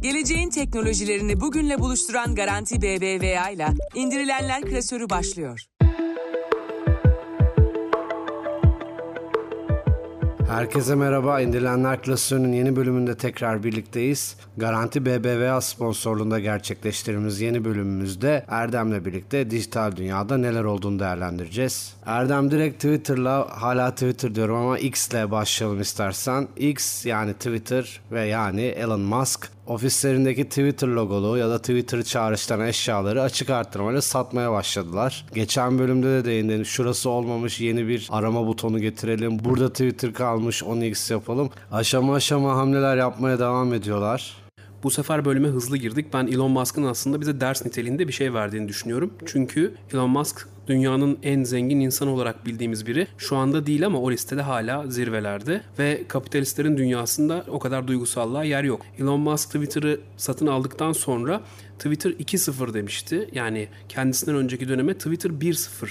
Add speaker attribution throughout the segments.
Speaker 1: Geleceğin teknolojilerini bugünle buluşturan Garanti BBVA ile indirilenler klasörü başlıyor.
Speaker 2: Herkese merhaba. İndirilenler klasörünün yeni bölümünde tekrar birlikteyiz. Garanti BBVA sponsorluğunda gerçekleştirdiğimiz yeni bölümümüzde Erdem'le birlikte dijital dünyada neler olduğunu değerlendireceğiz. Erdem direkt Twitter'la hala Twitter diyorum ama X'le başlayalım istersen. X yani Twitter ve yani Elon Musk ofislerindeki Twitter logolu ya da Twitter çağrıştıran eşyaları açık arttırmayla satmaya başladılar. Geçen bölümde de değindim. Şurası olmamış yeni bir arama butonu getirelim. Burada Twitter kalmış onu X yapalım. Aşama aşama hamleler yapmaya devam ediyorlar.
Speaker 3: Bu sefer bölüme hızlı girdik. Ben Elon Musk'ın aslında bize ders niteliğinde bir şey verdiğini düşünüyorum. Çünkü Elon Musk dünyanın en zengin insanı olarak bildiğimiz biri. Şu anda değil ama o listede hala zirvelerde ve kapitalistlerin dünyasında o kadar duygusallığa yer yok. Elon Musk Twitter'ı satın aldıktan sonra Twitter 2.0 demişti. Yani kendisinden önceki döneme Twitter 1.0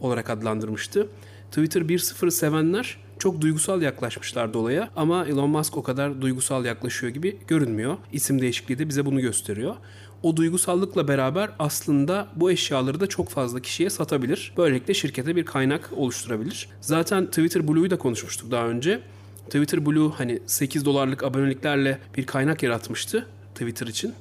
Speaker 3: olarak adlandırmıştı. Twitter 1.0'ı sevenler çok duygusal yaklaşmışlar olaya ama Elon Musk o kadar duygusal yaklaşıyor gibi görünmüyor. İsim değişikliği de bize bunu gösteriyor. O duygusallıkla beraber aslında bu eşyaları da çok fazla kişiye satabilir. Böylelikle şirkete bir kaynak oluşturabilir. Zaten Twitter Blue'yu da konuşmuştuk daha önce. Twitter Blue hani 8 dolarlık aboneliklerle bir kaynak yaratmıştı Twitter için,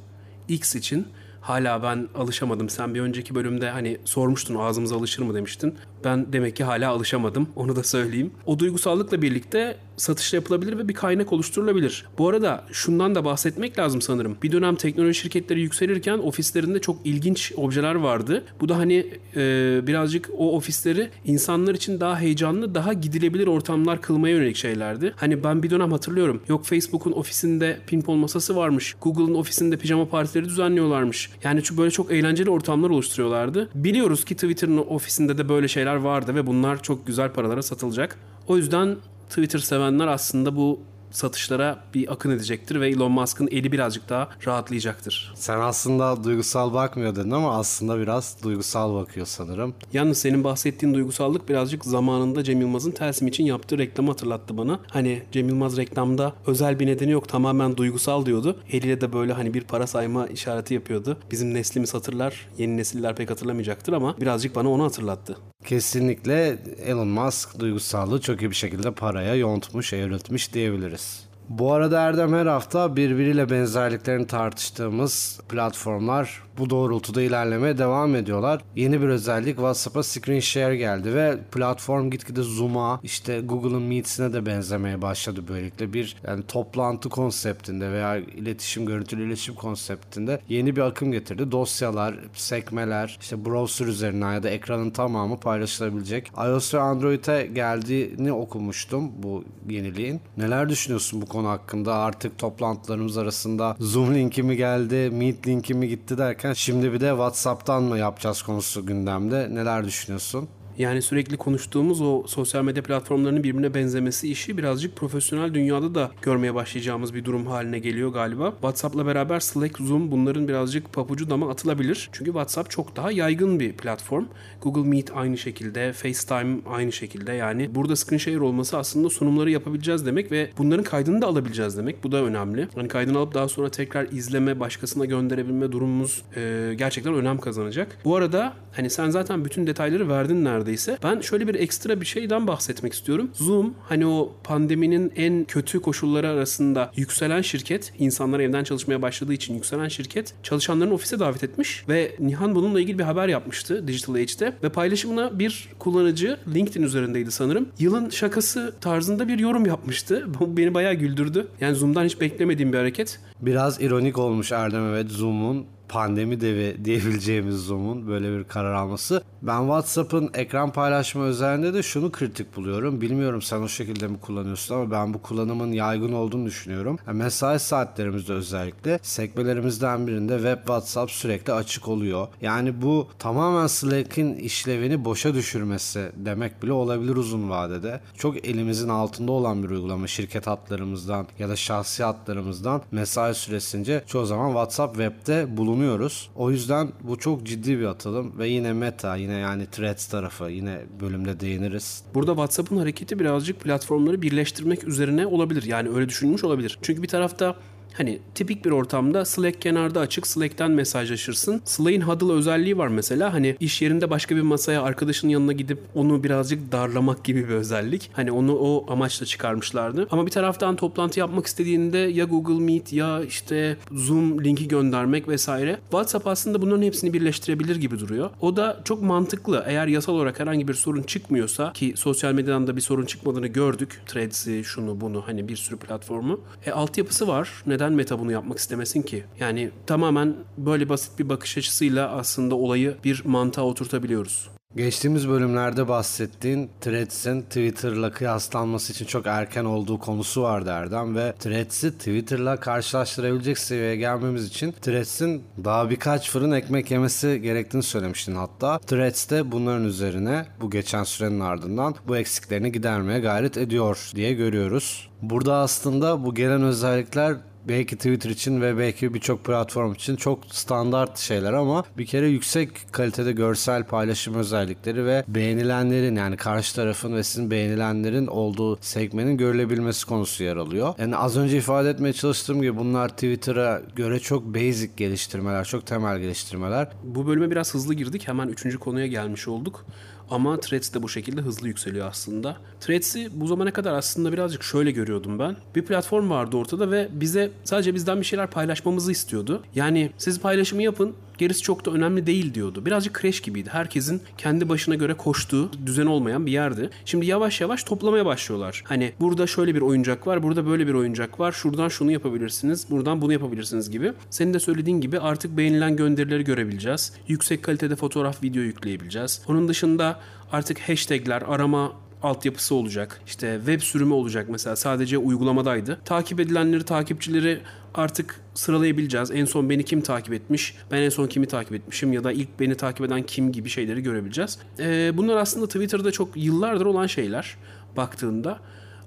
Speaker 3: X için. Hala ben alışamadım. Sen bir önceki bölümde hani sormuştun ağzımız alışır mı demiştin. Ben demek ki hala alışamadım. Onu da söyleyeyim. O duygusallıkla birlikte satışla yapılabilir ve bir kaynak oluşturulabilir. Bu arada şundan da bahsetmek lazım sanırım. Bir dönem teknoloji şirketleri yükselirken ofislerinde çok ilginç objeler vardı. Bu da hani e, birazcık o ofisleri insanlar için daha heyecanlı, daha gidilebilir ortamlar kılmaya yönelik şeylerdi. Hani ben bir dönem hatırlıyorum. Yok Facebook'un ofisinde pinball masası varmış. Google'ın ofisinde pijama partileri düzenliyorlarmış. Yani böyle çok eğlenceli ortamlar oluşturuyorlardı. Biliyoruz ki Twitter'ın ofisinde de böyle şeyler vardı ve bunlar çok güzel paralara satılacak. O yüzden Twitter sevenler aslında bu satışlara bir akın edecektir ve Elon Musk'ın eli birazcık daha rahatlayacaktır.
Speaker 2: Sen aslında duygusal bakmıyor dedin ama aslında biraz duygusal bakıyor sanırım.
Speaker 3: Yalnız senin bahsettiğin duygusallık birazcık zamanında Cem Yılmaz'ın Telsim için yaptığı reklamı hatırlattı bana. Hani Cem Yılmaz reklamda özel bir nedeni yok tamamen duygusal diyordu. Eliyle de böyle hani bir para sayma işareti yapıyordu. Bizim neslimiz hatırlar, yeni nesiller pek hatırlamayacaktır ama birazcık bana onu hatırlattı.
Speaker 2: Kesinlikle Elon Musk duygusallığı çok iyi bir şekilde paraya yontmuş, evriltmiş diyebiliriz. Bu arada Erdem her hafta birbiriyle benzerliklerini tartıştığımız platformlar bu doğrultuda ilerlemeye devam ediyorlar. Yeni bir özellik WhatsApp'a screen share geldi ve platform gitgide Zoom'a işte Google'ın Meet'sine de benzemeye başladı böylelikle. Bir yani toplantı konseptinde veya iletişim, görüntülü iletişim konseptinde yeni bir akım getirdi. Dosyalar, sekmeler, işte browser üzerinden ya da ekranın tamamı paylaşılabilecek. iOS ve Android'e geldiğini okumuştum bu yeniliğin. Neler düşünüyorsun bu konu hakkında? Artık toplantılarımız arasında Zoom linki mi geldi, Meet linki mi gitti derken şimdi bir de WhatsApp'tan mı yapacağız konusu gündemde. Neler düşünüyorsun?
Speaker 3: Yani sürekli konuştuğumuz o sosyal medya platformlarının birbirine benzemesi işi birazcık profesyonel dünyada da görmeye başlayacağımız bir durum haline geliyor galiba. WhatsApp'la beraber Slack, Zoom bunların birazcık papucu dama atılabilir. Çünkü WhatsApp çok daha yaygın bir platform. Google Meet aynı şekilde, FaceTime aynı şekilde. Yani burada screen share olması aslında sunumları yapabileceğiz demek ve bunların kaydını da alabileceğiz demek. Bu da önemli. Hani kaydını alıp daha sonra tekrar izleme, başkasına gönderebilme durumumuz e, gerçekten önem kazanacak. Bu arada hani sen zaten bütün detayları verdin nerede neredeyse. Ben şöyle bir ekstra bir şeyden bahsetmek istiyorum. Zoom hani o pandeminin en kötü koşulları arasında yükselen şirket, insanlar evden çalışmaya başladığı için yükselen şirket çalışanlarını ofise davet etmiş ve Nihan bununla ilgili bir haber yapmıştı Digital Age'de ve paylaşımına bir kullanıcı LinkedIn üzerindeydi sanırım. Yılın şakası tarzında bir yorum yapmıştı. Bu beni bayağı güldürdü. Yani Zoom'dan hiç beklemediğim bir hareket.
Speaker 2: Biraz ironik olmuş Erdem evet Zoom'un pandemi devi diyebileceğimiz Zoom'un böyle bir karar alması. Ben WhatsApp'ın ekran paylaşma özelliğinde de şunu kritik buluyorum. Bilmiyorum sen o şekilde mi kullanıyorsun ama ben bu kullanımın yaygın olduğunu düşünüyorum. Yani mesai saatlerimizde özellikle sekmelerimizden birinde web WhatsApp sürekli açık oluyor. Yani bu tamamen Slack'in işlevini boşa düşürmesi demek bile olabilir uzun vadede. Çok elimizin altında olan bir uygulama şirket hatlarımızdan ya da şahsi hatlarımızdan mesai süresince çoğu zaman WhatsApp web'de bulunuyor bulunuyoruz. O yüzden bu çok ciddi bir atılım ve yine meta yine yani threads tarafı yine bölümde değiniriz.
Speaker 3: Burada WhatsApp'ın hareketi birazcık platformları birleştirmek üzerine olabilir. Yani öyle düşünmüş olabilir. Çünkü bir tarafta Hani tipik bir ortamda Slack kenarda açık. Slack'ten mesajlaşırsın. Slack'in huddle özelliği var mesela. Hani iş yerinde başka bir masaya arkadaşının yanına gidip onu birazcık darlamak gibi bir özellik. Hani onu o amaçla çıkarmışlardı. Ama bir taraftan toplantı yapmak istediğinde ya Google Meet ya işte Zoom linki göndermek vesaire. WhatsApp aslında bunların hepsini birleştirebilir gibi duruyor. O da çok mantıklı. Eğer yasal olarak herhangi bir sorun çıkmıyorsa ki sosyal medyadan da bir sorun çıkmadığını gördük. Threads'i şunu bunu hani bir sürü platformu. E altyapısı var. Neden Meta bunu yapmak istemesin ki? Yani tamamen böyle basit bir bakış açısıyla aslında olayı bir mantığa oturtabiliyoruz.
Speaker 2: Geçtiğimiz bölümlerde bahsettiğin Threads'in Twitter'la kıyaslanması için çok erken olduğu konusu vardı Erdem ve Threads'i Twitter'la karşılaştırabilecek seviyeye gelmemiz için Threads'in daha birkaç fırın ekmek yemesi gerektiğini söylemiştin hatta. Threads de bunların üzerine bu geçen sürenin ardından bu eksiklerini gidermeye gayret ediyor diye görüyoruz. Burada aslında bu gelen özellikler belki Twitter için ve belki birçok platform için çok standart şeyler ama bir kere yüksek kalitede görsel paylaşım özellikleri ve beğenilenlerin yani karşı tarafın ve sizin beğenilenlerin olduğu segmenin görülebilmesi konusu yer alıyor. Yani az önce ifade etmeye çalıştığım gibi bunlar Twitter'a göre çok basic geliştirmeler, çok temel geliştirmeler.
Speaker 3: Bu bölüme biraz hızlı girdik. Hemen üçüncü konuya gelmiş olduk. Ama Threads de bu şekilde hızlı yükseliyor aslında. Threads'i bu zamana kadar aslında birazcık şöyle görüyordum ben. Bir platform vardı ortada ve bize sadece bizden bir şeyler paylaşmamızı istiyordu. Yani siz paylaşımı yapın, gerisi çok da önemli değil diyordu. Birazcık crash gibiydi. Herkesin kendi başına göre koştuğu, düzen olmayan bir yerdi. Şimdi yavaş yavaş toplamaya başlıyorlar. Hani burada şöyle bir oyuncak var, burada böyle bir oyuncak var. Şuradan şunu yapabilirsiniz, buradan bunu yapabilirsiniz gibi. Senin de söylediğin gibi artık beğenilen gönderileri görebileceğiz. Yüksek kalitede fotoğraf, video yükleyebileceğiz. Onun dışında artık hashtagler, arama altyapısı olacak. İşte web sürümü olacak mesela sadece uygulamadaydı. Takip edilenleri, takipçileri artık sıralayabileceğiz. En son beni kim takip etmiş, ben en son kimi takip etmişim ya da ilk beni takip eden kim gibi şeyleri görebileceğiz. Ee, bunlar aslında Twitter'da çok yıllardır olan şeyler baktığında.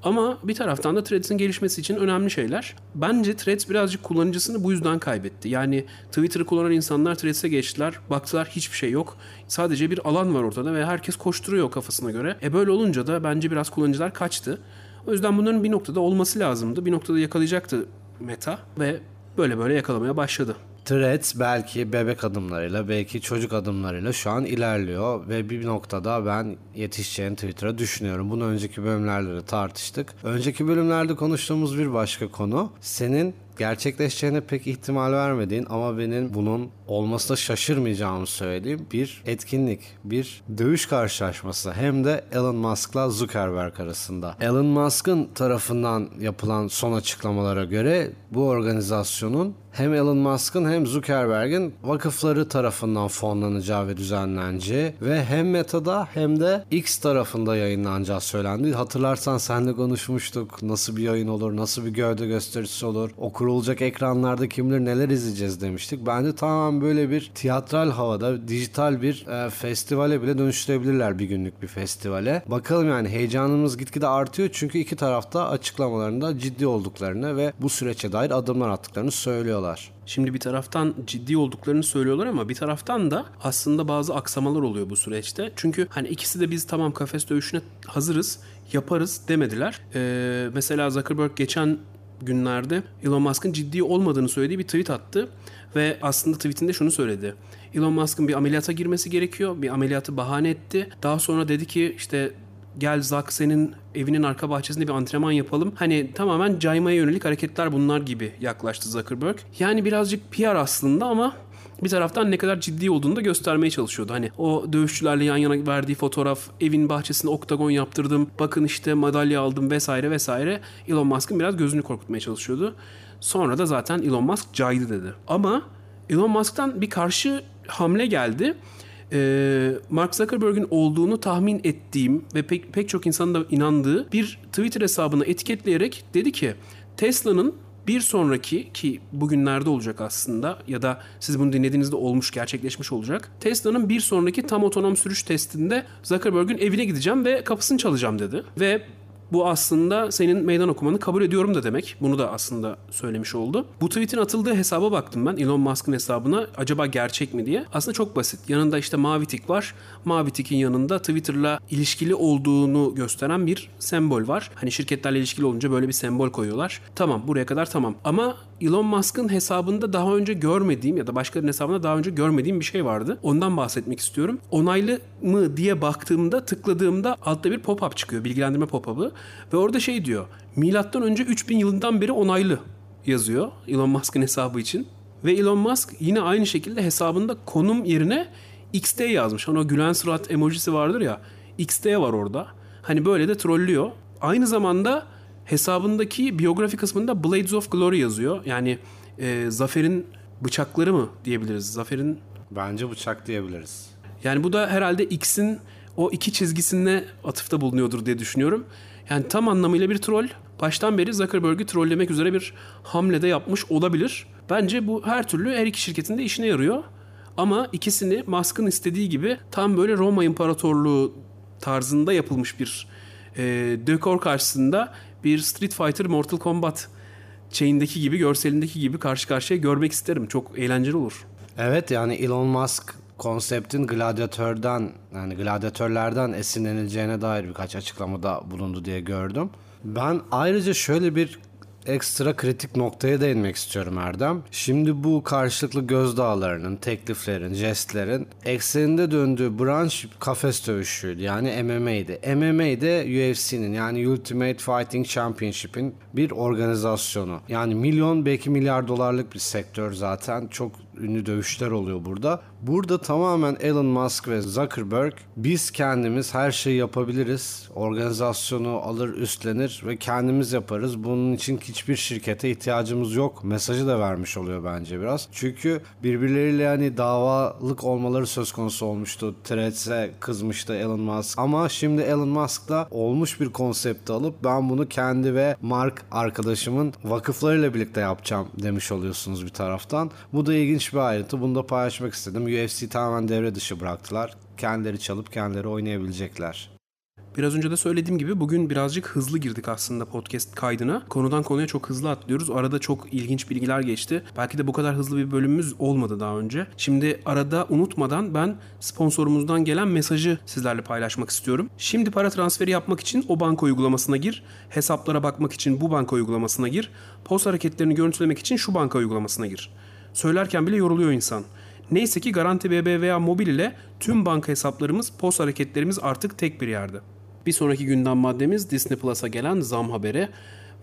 Speaker 3: Ama bir taraftan da Threads'in gelişmesi için önemli şeyler. Bence Threads birazcık kullanıcısını bu yüzden kaybetti. Yani Twitter'ı kullanan insanlar Threads'e geçtiler. Baktılar hiçbir şey yok. Sadece bir alan var ortada ve herkes koşturuyor kafasına göre. E böyle olunca da bence biraz kullanıcılar kaçtı. O yüzden bunların bir noktada olması lazımdı. Bir noktada yakalayacaktı Meta ve böyle böyle yakalamaya başladı.
Speaker 2: Threads belki bebek adımlarıyla belki çocuk adımlarıyla şu an ilerliyor ve bir noktada ben yetişeceğini Twitter'a düşünüyorum. Bunu önceki bölümlerde de tartıştık. Önceki bölümlerde konuştuğumuz bir başka konu senin gerçekleşeceğine pek ihtimal vermediğin ama benim bunun olmasına şaşırmayacağımı söylediğim bir etkinlik, bir dövüş karşılaşması hem de Elon Musk'la Zuckerberg arasında. Elon Musk'ın tarafından yapılan son açıklamalara göre bu organizasyonun hem Elon Musk'ın hem Zuckerberg'in vakıfları tarafından fonlanacağı ve düzenleneceği ve hem Meta'da hem de X tarafında yayınlanacağı söylendi. Hatırlarsan senle konuşmuştuk. Nasıl bir yayın olur, nasıl bir gövde gösterisi olur, o kurulacak ekranlarda kim bilir neler izleyeceğiz demiştik. Bence tamamen böyle bir tiyatral havada, dijital bir e, festivale bile dönüştürebilirler bir günlük bir festivale. Bakalım yani heyecanımız gitgide artıyor çünkü iki tarafta açıklamalarında ciddi olduklarını ve bu süreçe dair adımlar attıklarını söylüyorlar.
Speaker 3: Şimdi bir taraftan ciddi olduklarını söylüyorlar ama bir taraftan da aslında bazı aksamalar oluyor bu süreçte. Çünkü hani ikisi de biz tamam kafes dövüşüne hazırız, yaparız demediler. Ee, mesela Zuckerberg geçen günlerde Elon Musk'ın ciddi olmadığını söylediği bir tweet attı ve aslında tweetinde şunu söyledi. Elon Musk'ın bir ameliyata girmesi gerekiyor. Bir ameliyatı bahane etti. Daha sonra dedi ki işte gel Zak senin evinin arka bahçesinde bir antrenman yapalım. Hani tamamen caymaya yönelik hareketler bunlar gibi yaklaştı Zuckerberg. Yani birazcık PR aslında ama bir taraftan ne kadar ciddi olduğunu da göstermeye çalışıyordu. Hani o dövüşçülerle yan yana verdiği fotoğraf, evin bahçesinde oktagon yaptırdım, bakın işte madalya aldım vesaire vesaire. Elon Musk'ın biraz gözünü korkutmaya çalışıyordu. Sonra da zaten Elon Musk caydı dedi. Ama Elon Musk'tan bir karşı hamle geldi e, Mark Zuckerberg'in olduğunu tahmin ettiğim ve pek, pek çok insanın da inandığı bir Twitter hesabını etiketleyerek dedi ki Tesla'nın bir sonraki ki bugünlerde olacak aslında ya da siz bunu dinlediğinizde olmuş gerçekleşmiş olacak. Tesla'nın bir sonraki tam otonom sürüş testinde Zuckerberg'in evine gideceğim ve kapısını çalacağım dedi. Ve bu aslında senin meydan okumanı kabul ediyorum da demek. Bunu da aslında söylemiş oldu. Bu tweet'in atıldığı hesaba baktım ben. Elon Musk'ın hesabına. Acaba gerçek mi diye. Aslında çok basit. Yanında işte mavi tik var. Mavi tikin yanında Twitter'la ilişkili olduğunu gösteren bir sembol var. Hani şirketlerle ilişkili olunca böyle bir sembol koyuyorlar. Tamam buraya kadar tamam. Ama Elon Musk'ın hesabında daha önce görmediğim ya da başkalarının hesabında daha önce görmediğim bir şey vardı. Ondan bahsetmek istiyorum. Onaylı mı diye baktığımda tıkladığımda altta bir pop-up çıkıyor. Bilgilendirme pop-up'ı. Ve orada şey diyor. Milattan önce 3000 yılından beri onaylı yazıyor Elon Musk'ın hesabı için. Ve Elon Musk yine aynı şekilde hesabında konum yerine XT yazmış. Hani o gülen surat emojisi vardır ya. XT var orada. Hani böyle de trollüyor. Aynı zamanda hesabındaki biyografi kısmında Blades of Glory yazıyor. Yani e, Zafer'in bıçakları mı diyebiliriz? Zafer'in
Speaker 2: Bence bıçak diyebiliriz.
Speaker 3: yani bu da herhalde X'in o iki çizgisine atıfta bulunuyordur diye düşünüyorum. Yani tam anlamıyla bir troll. Baştan beri Zuckerberg'i trollemek üzere bir hamle de yapmış olabilir. Bence bu her türlü her iki şirketin de işine yarıyor. Ama ikisini Musk'ın istediği gibi tam böyle Roma İmparatorluğu tarzında yapılmış bir e, dekor karşısında bir Street Fighter Mortal Kombat şeyindeki gibi, görselindeki gibi karşı karşıya görmek isterim. Çok eğlenceli olur.
Speaker 2: Evet yani Elon Musk konseptin gladyatörden yani gladyatörlerden esinlenileceğine dair birkaç açıklamada bulundu diye gördüm. Ben ayrıca şöyle bir ekstra kritik noktaya değinmek istiyorum Erdem. Şimdi bu karşılıklı gözdağlarının, tekliflerin, jestlerin ekseninde döndüğü branş kafes dövüşüydü. Yani MMA'ydi. MMA'de UFC'nin yani Ultimate Fighting Championship'in bir organizasyonu. Yani milyon belki milyar dolarlık bir sektör zaten. Çok ünlü dövüşler oluyor burada. Burada tamamen Elon Musk ve Zuckerberg biz kendimiz her şeyi yapabiliriz. Organizasyonu alır üstlenir ve kendimiz yaparız. Bunun için hiçbir şirkete ihtiyacımız yok. Mesajı da vermiş oluyor bence biraz. Çünkü birbirleriyle yani davalık olmaları söz konusu olmuştu. Threads'e kızmıştı Elon Musk. Ama şimdi Elon Musk da olmuş bir konsepti alıp ben bunu kendi ve Mark arkadaşımın vakıflarıyla birlikte yapacağım demiş oluyorsunuz bir taraftan. Bu da ilginç bir ayrıntı. Bunu da paylaşmak istedim. UFC tamamen devre dışı bıraktılar. Kendileri çalıp kendileri oynayabilecekler.
Speaker 3: Biraz önce de söylediğim gibi bugün birazcık hızlı girdik aslında podcast kaydına. Konudan konuya çok hızlı atlıyoruz. Arada çok ilginç bilgiler geçti. Belki de bu kadar hızlı bir bölümümüz olmadı daha önce. Şimdi arada unutmadan ben sponsorumuzdan gelen mesajı sizlerle paylaşmak istiyorum. Şimdi para transferi yapmak için o banka uygulamasına gir. Hesaplara bakmak için bu banka uygulamasına gir. Post hareketlerini görüntülemek için şu banka uygulamasına gir. Söylerken bile yoruluyor insan. Neyse ki Garanti BBVA Mobil ile tüm banka hesaplarımız, post hareketlerimiz artık tek bir yerde. Bir sonraki gündem maddemiz Disney Plus'a gelen zam haberi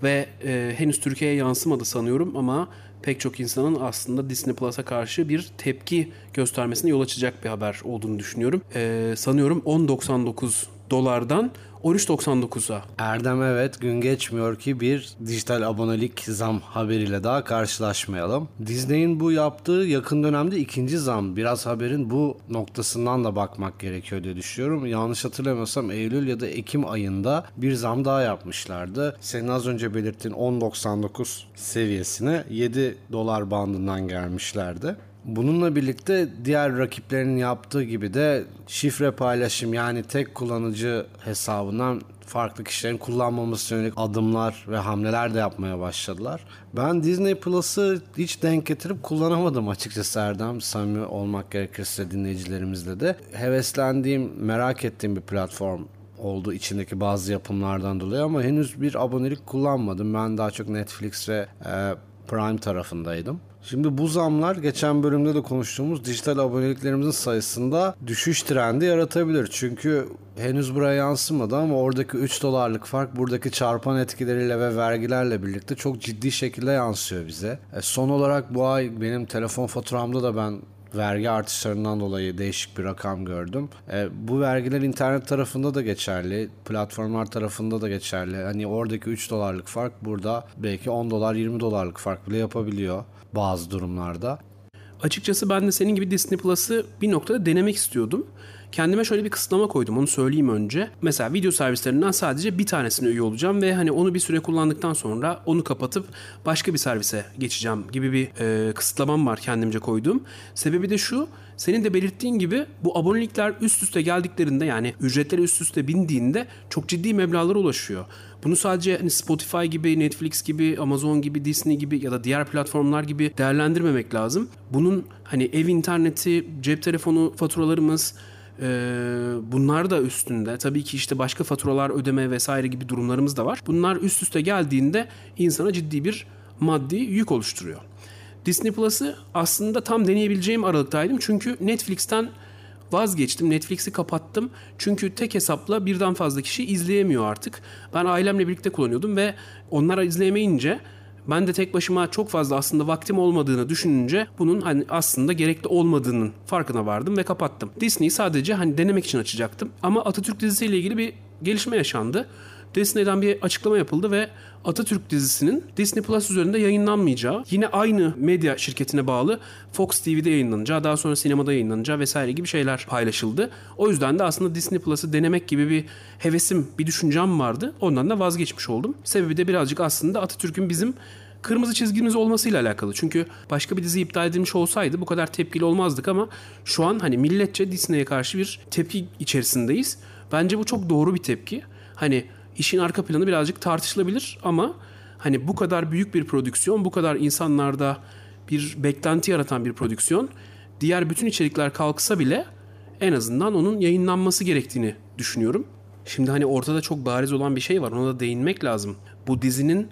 Speaker 3: ve e, henüz Türkiye'ye yansımadı sanıyorum ama pek çok insanın aslında Disney Plus'a karşı bir tepki göstermesine yol açacak bir haber olduğunu düşünüyorum. E, sanıyorum 10.99 dolardan 13.99'a
Speaker 2: Erdem evet gün geçmiyor ki bir dijital abonelik zam haberiyle daha karşılaşmayalım. Disney'in bu yaptığı yakın dönemde ikinci zam. Biraz haberin bu noktasından da bakmak gerekiyor diye düşünüyorum. Yanlış hatırlamıyorsam Eylül ya da Ekim ayında bir zam daha yapmışlardı. Senin az önce belirttiğin 10.99 seviyesine 7 dolar bandından gelmişlerdi. Bununla birlikte diğer rakiplerinin yaptığı gibi de şifre paylaşım yani tek kullanıcı hesabından farklı kişilerin kullanmaması yönelik adımlar ve hamleler de yapmaya başladılar. Ben Disney Plus'ı hiç denk getirip kullanamadım açıkçası Erdem. Samimi olmak gerekirse dinleyicilerimizle de. Heveslendiğim, merak ettiğim bir platform oldu içindeki bazı yapımlardan dolayı ama henüz bir abonelik kullanmadım. Ben daha çok Netflix ve e, Prime tarafındaydım. Şimdi bu zamlar geçen bölümde de konuştuğumuz dijital aboneliklerimizin sayısında düşüş trendi yaratabilir. Çünkü henüz buraya yansımadı ama oradaki 3 dolarlık fark buradaki çarpan etkileriyle ve vergilerle birlikte çok ciddi şekilde yansıyor bize. E son olarak bu ay benim telefon faturamda da ben vergi artışlarından dolayı değişik bir rakam gördüm. E, bu vergiler internet tarafında da geçerli, platformlar tarafında da geçerli. Hani oradaki 3 dolarlık fark burada belki 10 dolar 20 dolarlık fark bile yapabiliyor bazı durumlarda.
Speaker 3: Açıkçası ben de senin gibi Disney Plus'ı bir noktada denemek istiyordum. Kendime şöyle bir kısıtlama koydum onu söyleyeyim önce. Mesela video servislerinden sadece bir tanesine üye olacağım ve hani onu bir süre kullandıktan sonra onu kapatıp başka bir servise geçeceğim gibi bir e, kısıtlamam var kendimce koyduğum. Sebebi de şu senin de belirttiğin gibi bu abonelikler üst üste geldiklerinde yani ücretleri üst üste bindiğinde çok ciddi meblağlara ulaşıyor. Bunu sadece hani Spotify gibi, Netflix gibi, Amazon gibi, Disney gibi ya da diğer platformlar gibi değerlendirmemek lazım. Bunun hani ev interneti, cep telefonu faturalarımız, ee, bunlar da üstünde. Tabii ki işte başka faturalar ödeme vesaire gibi durumlarımız da var. Bunlar üst üste geldiğinde insana ciddi bir maddi yük oluşturuyor. Disney Plus'ı aslında tam deneyebileceğim aralıktaydım. Çünkü Netflix'ten vazgeçtim. Netflix'i kapattım. Çünkü tek hesapla birden fazla kişi izleyemiyor artık. Ben ailemle birlikte kullanıyordum ve onlar izleyemeyince ben de tek başıma çok fazla aslında vaktim olmadığını düşününce bunun hani aslında gerekli olmadığının farkına vardım ve kapattım. Disney'i sadece hani denemek için açacaktım. Ama Atatürk dizisiyle ilgili bir gelişme yaşandı. Disney'den bir açıklama yapıldı ve Atatürk dizisinin Disney Plus üzerinde yayınlanmayacağı, yine aynı medya şirketine bağlı Fox TV'de yayınlanacağı, daha sonra sinemada yayınlanacağı vesaire gibi şeyler paylaşıldı. O yüzden de aslında Disney Plus'ı denemek gibi bir hevesim, bir düşüncem vardı. Ondan da vazgeçmiş oldum. Sebebi de birazcık aslında Atatürk'ün bizim kırmızı çizgimiz olmasıyla alakalı. Çünkü başka bir dizi iptal edilmiş olsaydı bu kadar tepkili olmazdık ama şu an hani milletçe Disney'e karşı bir tepki içerisindeyiz. Bence bu çok doğru bir tepki. Hani işin arka planı birazcık tartışılabilir ama hani bu kadar büyük bir prodüksiyon, bu kadar insanlarda bir beklenti yaratan bir prodüksiyon diğer bütün içerikler kalksa bile en azından onun yayınlanması gerektiğini düşünüyorum. Şimdi hani ortada çok bariz olan bir şey var. Ona da değinmek lazım. Bu dizinin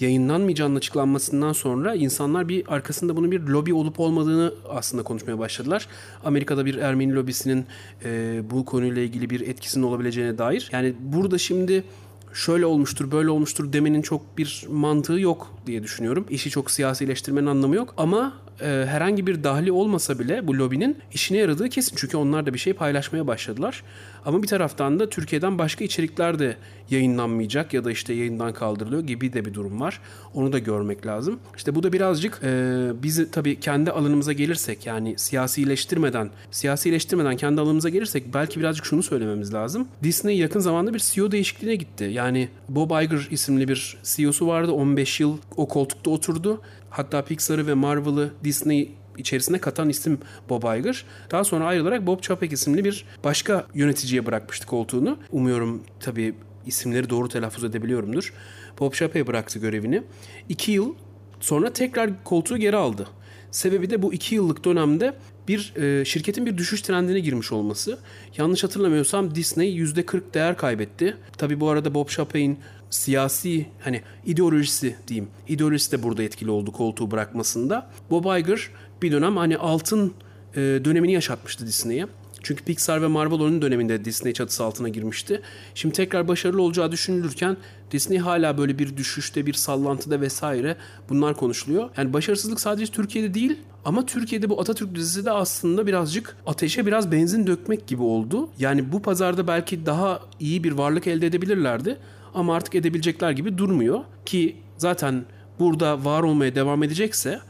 Speaker 3: yayınlanmayacağının açıklanmasından sonra insanlar bir arkasında bunun bir lobi olup olmadığını aslında konuşmaya başladılar. Amerika'da bir Ermeni lobisinin e, bu konuyla ilgili bir etkisinin olabileceğine dair. Yani burada şimdi şöyle olmuştur, böyle olmuştur demenin çok bir mantığı yok diye düşünüyorum. İşi çok siyasileştirmenin anlamı yok. Ama e, herhangi bir dahli olmasa bile bu lobinin işine yaradığı kesin. Çünkü onlar da bir şey paylaşmaya başladılar. Ama bir taraftan da Türkiye'den başka içerikler de yayınlanmayacak ya da işte yayından kaldırılıyor gibi de bir durum var. Onu da görmek lazım. İşte bu da birazcık e, bizi tabii kendi alanımıza gelirsek yani siyasileştirmeden siyasileştirmeden kendi alanımıza gelirsek belki birazcık şunu söylememiz lazım. Disney yakın zamanda bir CEO değişikliğine gitti. Yani Bob Iger isimli bir CEO'su vardı. 15 yıl o koltukta oturdu. Hatta Pixar'ı ve Marvel'ı Disney içerisine katan isim Bob Iger. Daha sonra ayrılarak Bob Chapek isimli bir başka yöneticiye bırakmıştı koltuğunu. Umuyorum tabii isimleri doğru telaffuz edebiliyorumdur. Bob Chapek'e bıraktı görevini. İki yıl sonra tekrar koltuğu geri aldı. Sebebi de bu iki yıllık dönemde bir e, şirketin bir düşüş trendine girmiş olması. Yanlış hatırlamıyorsam Disney %40 değer kaybetti. Tabi bu arada Bob Chapek'in siyasi hani ideolojisi diyeyim. İdeolojisi de burada etkili oldu koltuğu bırakmasında. Bob Iger bir dönem hani altın e, dönemini yaşatmıştı Disney'e. Çünkü Pixar ve Marvel onun döneminde Disney çatısı altına girmişti. Şimdi tekrar başarılı olacağı düşünülürken Disney hala böyle bir düşüşte, bir sallantıda vesaire bunlar konuşuluyor. Yani başarısızlık sadece Türkiye'de değil ama Türkiye'de bu Atatürk dizisi de aslında birazcık ateşe biraz benzin dökmek gibi oldu. Yani bu pazarda belki daha iyi bir varlık elde edebilirlerdi ama artık edebilecekler gibi durmuyor ki zaten burada var olmaya devam edecekse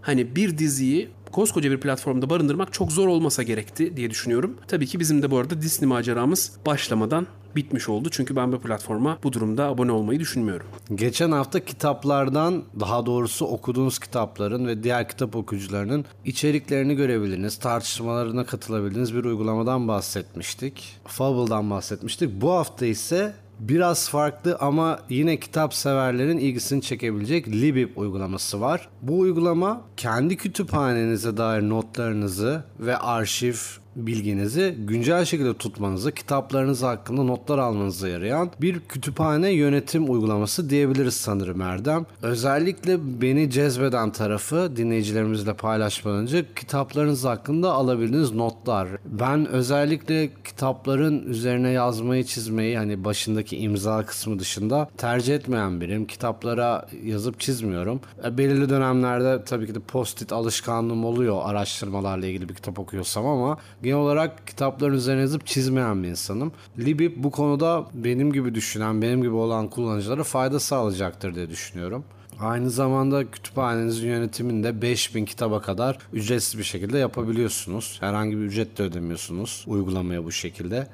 Speaker 3: hani bir diziyi koskoca bir platformda barındırmak çok zor olmasa gerekti diye düşünüyorum. Tabii ki bizim de bu arada Disney maceramız başlamadan bitmiş oldu. Çünkü ben bu platforma bu durumda abone olmayı düşünmüyorum.
Speaker 2: Geçen hafta kitaplardan daha doğrusu okuduğunuz kitapların ve diğer kitap okuyucularının içeriklerini görebildiğiniz, tartışmalarına katılabildiğiniz bir uygulamadan bahsetmiştik. Fable'dan bahsetmiştik. Bu hafta ise biraz farklı ama yine kitap severlerin ilgisini çekebilecek Libib uygulaması var. Bu uygulama kendi kütüphanenize dair notlarınızı ve arşiv bilginizi güncel şekilde tutmanızı, kitaplarınız hakkında notlar almanıza yarayan bir kütüphane yönetim uygulaması diyebiliriz sanırım Erdem. Özellikle beni cezbeden tarafı dinleyicilerimizle paylaşmadan önce kitaplarınız hakkında alabildiğiniz notlar. Ben özellikle kitapların üzerine yazmayı, çizmeyi hani başındaki imza kısmı dışında tercih etmeyen biriyim. Kitaplara yazıp çizmiyorum. E, belirli dönemlerde tabii ki de post-it alışkanlığım oluyor araştırmalarla ilgili bir kitap okuyorsam ama genel olarak kitapların üzerine yazıp çizmeyen bir insanım. Libib bu konuda benim gibi düşünen, benim gibi olan kullanıcılara fayda sağlayacaktır diye düşünüyorum. Aynı zamanda kütüphanenizin yönetiminde 5000 kitaba kadar ücretsiz bir şekilde yapabiliyorsunuz. Herhangi bir ücret de ödemiyorsunuz uygulamaya bu şekilde.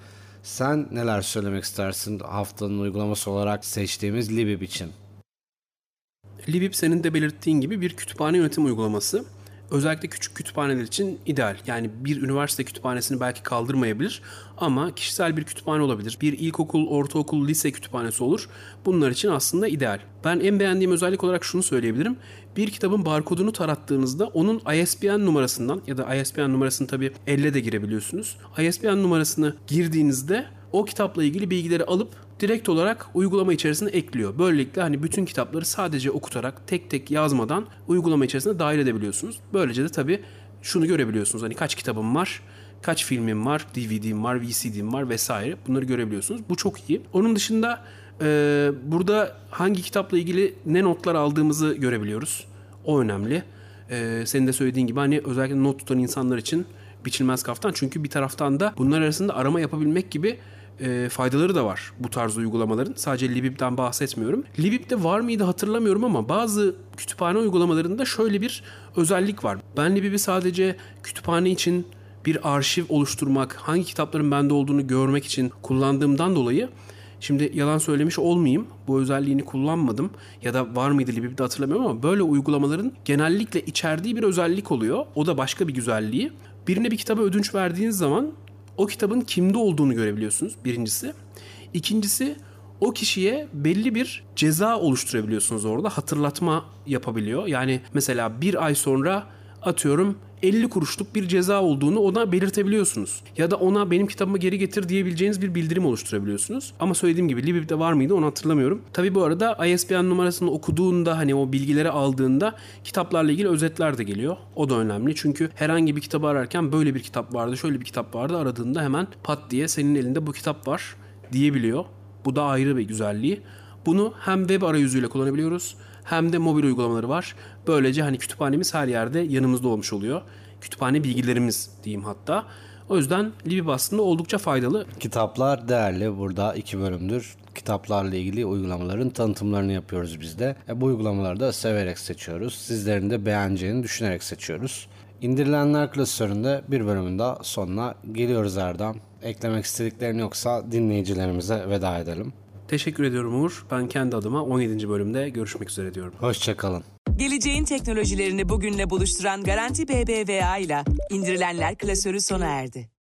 Speaker 2: Sen neler söylemek istersin haftanın uygulaması olarak seçtiğimiz Libib için?
Speaker 3: Libib senin de belirttiğin gibi bir kütüphane yönetim uygulaması özellikle küçük kütüphaneler için ideal. Yani bir üniversite kütüphanesini belki kaldırmayabilir ama kişisel bir kütüphane olabilir. Bir ilkokul, ortaokul, lise kütüphanesi olur. Bunlar için aslında ideal. Ben en beğendiğim özellik olarak şunu söyleyebilirim. Bir kitabın barkodunu tarattığınızda onun ISBN numarasından ya da ISBN numarasını tabii elle de girebiliyorsunuz. ISBN numarasını girdiğinizde o kitapla ilgili bilgileri alıp direkt olarak uygulama içerisine ekliyor. Böylelikle hani bütün kitapları sadece okutarak tek tek yazmadan uygulama içerisine dahil edebiliyorsunuz. Böylece de tabii şunu görebiliyorsunuz. Hani kaç kitabım var, kaç filmim var, DVD'm var, VCD'm var vesaire. Bunları görebiliyorsunuz. Bu çok iyi. Onun dışında e, burada hangi kitapla ilgili ne notlar aldığımızı görebiliyoruz. O önemli. E, senin de söylediğin gibi hani özellikle not tutan insanlar için biçilmez kaftan. Çünkü bir taraftan da bunlar arasında arama yapabilmek gibi e, faydaları da var bu tarz uygulamaların. Sadece Libib'den bahsetmiyorum. Libib'de var mıydı hatırlamıyorum ama bazı kütüphane uygulamalarında şöyle bir özellik var. Ben Libib'i sadece kütüphane için bir arşiv oluşturmak, hangi kitapların bende olduğunu görmek için kullandığımdan dolayı Şimdi yalan söylemiş olmayayım. Bu özelliğini kullanmadım ya da var mıydı Libib'de hatırlamıyorum ama böyle uygulamaların genellikle içerdiği bir özellik oluyor. O da başka bir güzelliği. Birine bir kitaba ödünç verdiğiniz zaman o kitabın kimde olduğunu görebiliyorsunuz birincisi. İkincisi o kişiye belli bir ceza oluşturabiliyorsunuz orada. Hatırlatma yapabiliyor. Yani mesela bir ay sonra atıyorum 50 kuruşluk bir ceza olduğunu ona belirtebiliyorsunuz. Ya da ona benim kitabımı geri getir diyebileceğiniz bir bildirim oluşturabiliyorsunuz. Ama söylediğim gibi Libib'de var mıydı onu hatırlamıyorum. Tabi bu arada ISBN numarasını okuduğunda hani o bilgileri aldığında kitaplarla ilgili özetler de geliyor. O da önemli. Çünkü herhangi bir kitabı ararken böyle bir kitap vardı, şöyle bir kitap vardı aradığında hemen pat diye senin elinde bu kitap var diyebiliyor. Bu da ayrı bir güzelliği. Bunu hem web arayüzüyle kullanabiliyoruz hem de mobil uygulamaları var. Böylece hani kütüphanemiz her yerde yanımızda olmuş oluyor. Kütüphane bilgilerimiz diyeyim hatta. O yüzden Libib aslında oldukça faydalı.
Speaker 2: Kitaplar değerli. Burada iki bölümdür kitaplarla ilgili uygulamaların tanıtımlarını yapıyoruz biz de. E, bu uygulamaları da severek seçiyoruz. Sizlerin de beğeneceğini düşünerek seçiyoruz. İndirilenler klasöründe bir bölümün daha sonuna geliyoruz Erdem. Eklemek istediklerin yoksa dinleyicilerimize veda edelim.
Speaker 3: Teşekkür ediyorum Uğur. Ben kendi adıma 17. bölümde görüşmek üzere diyorum.
Speaker 2: Hoşçakalın.
Speaker 1: Geleceğin teknolojilerini bugünle buluşturan Garanti BBVA ile indirilenler klasörü sona erdi.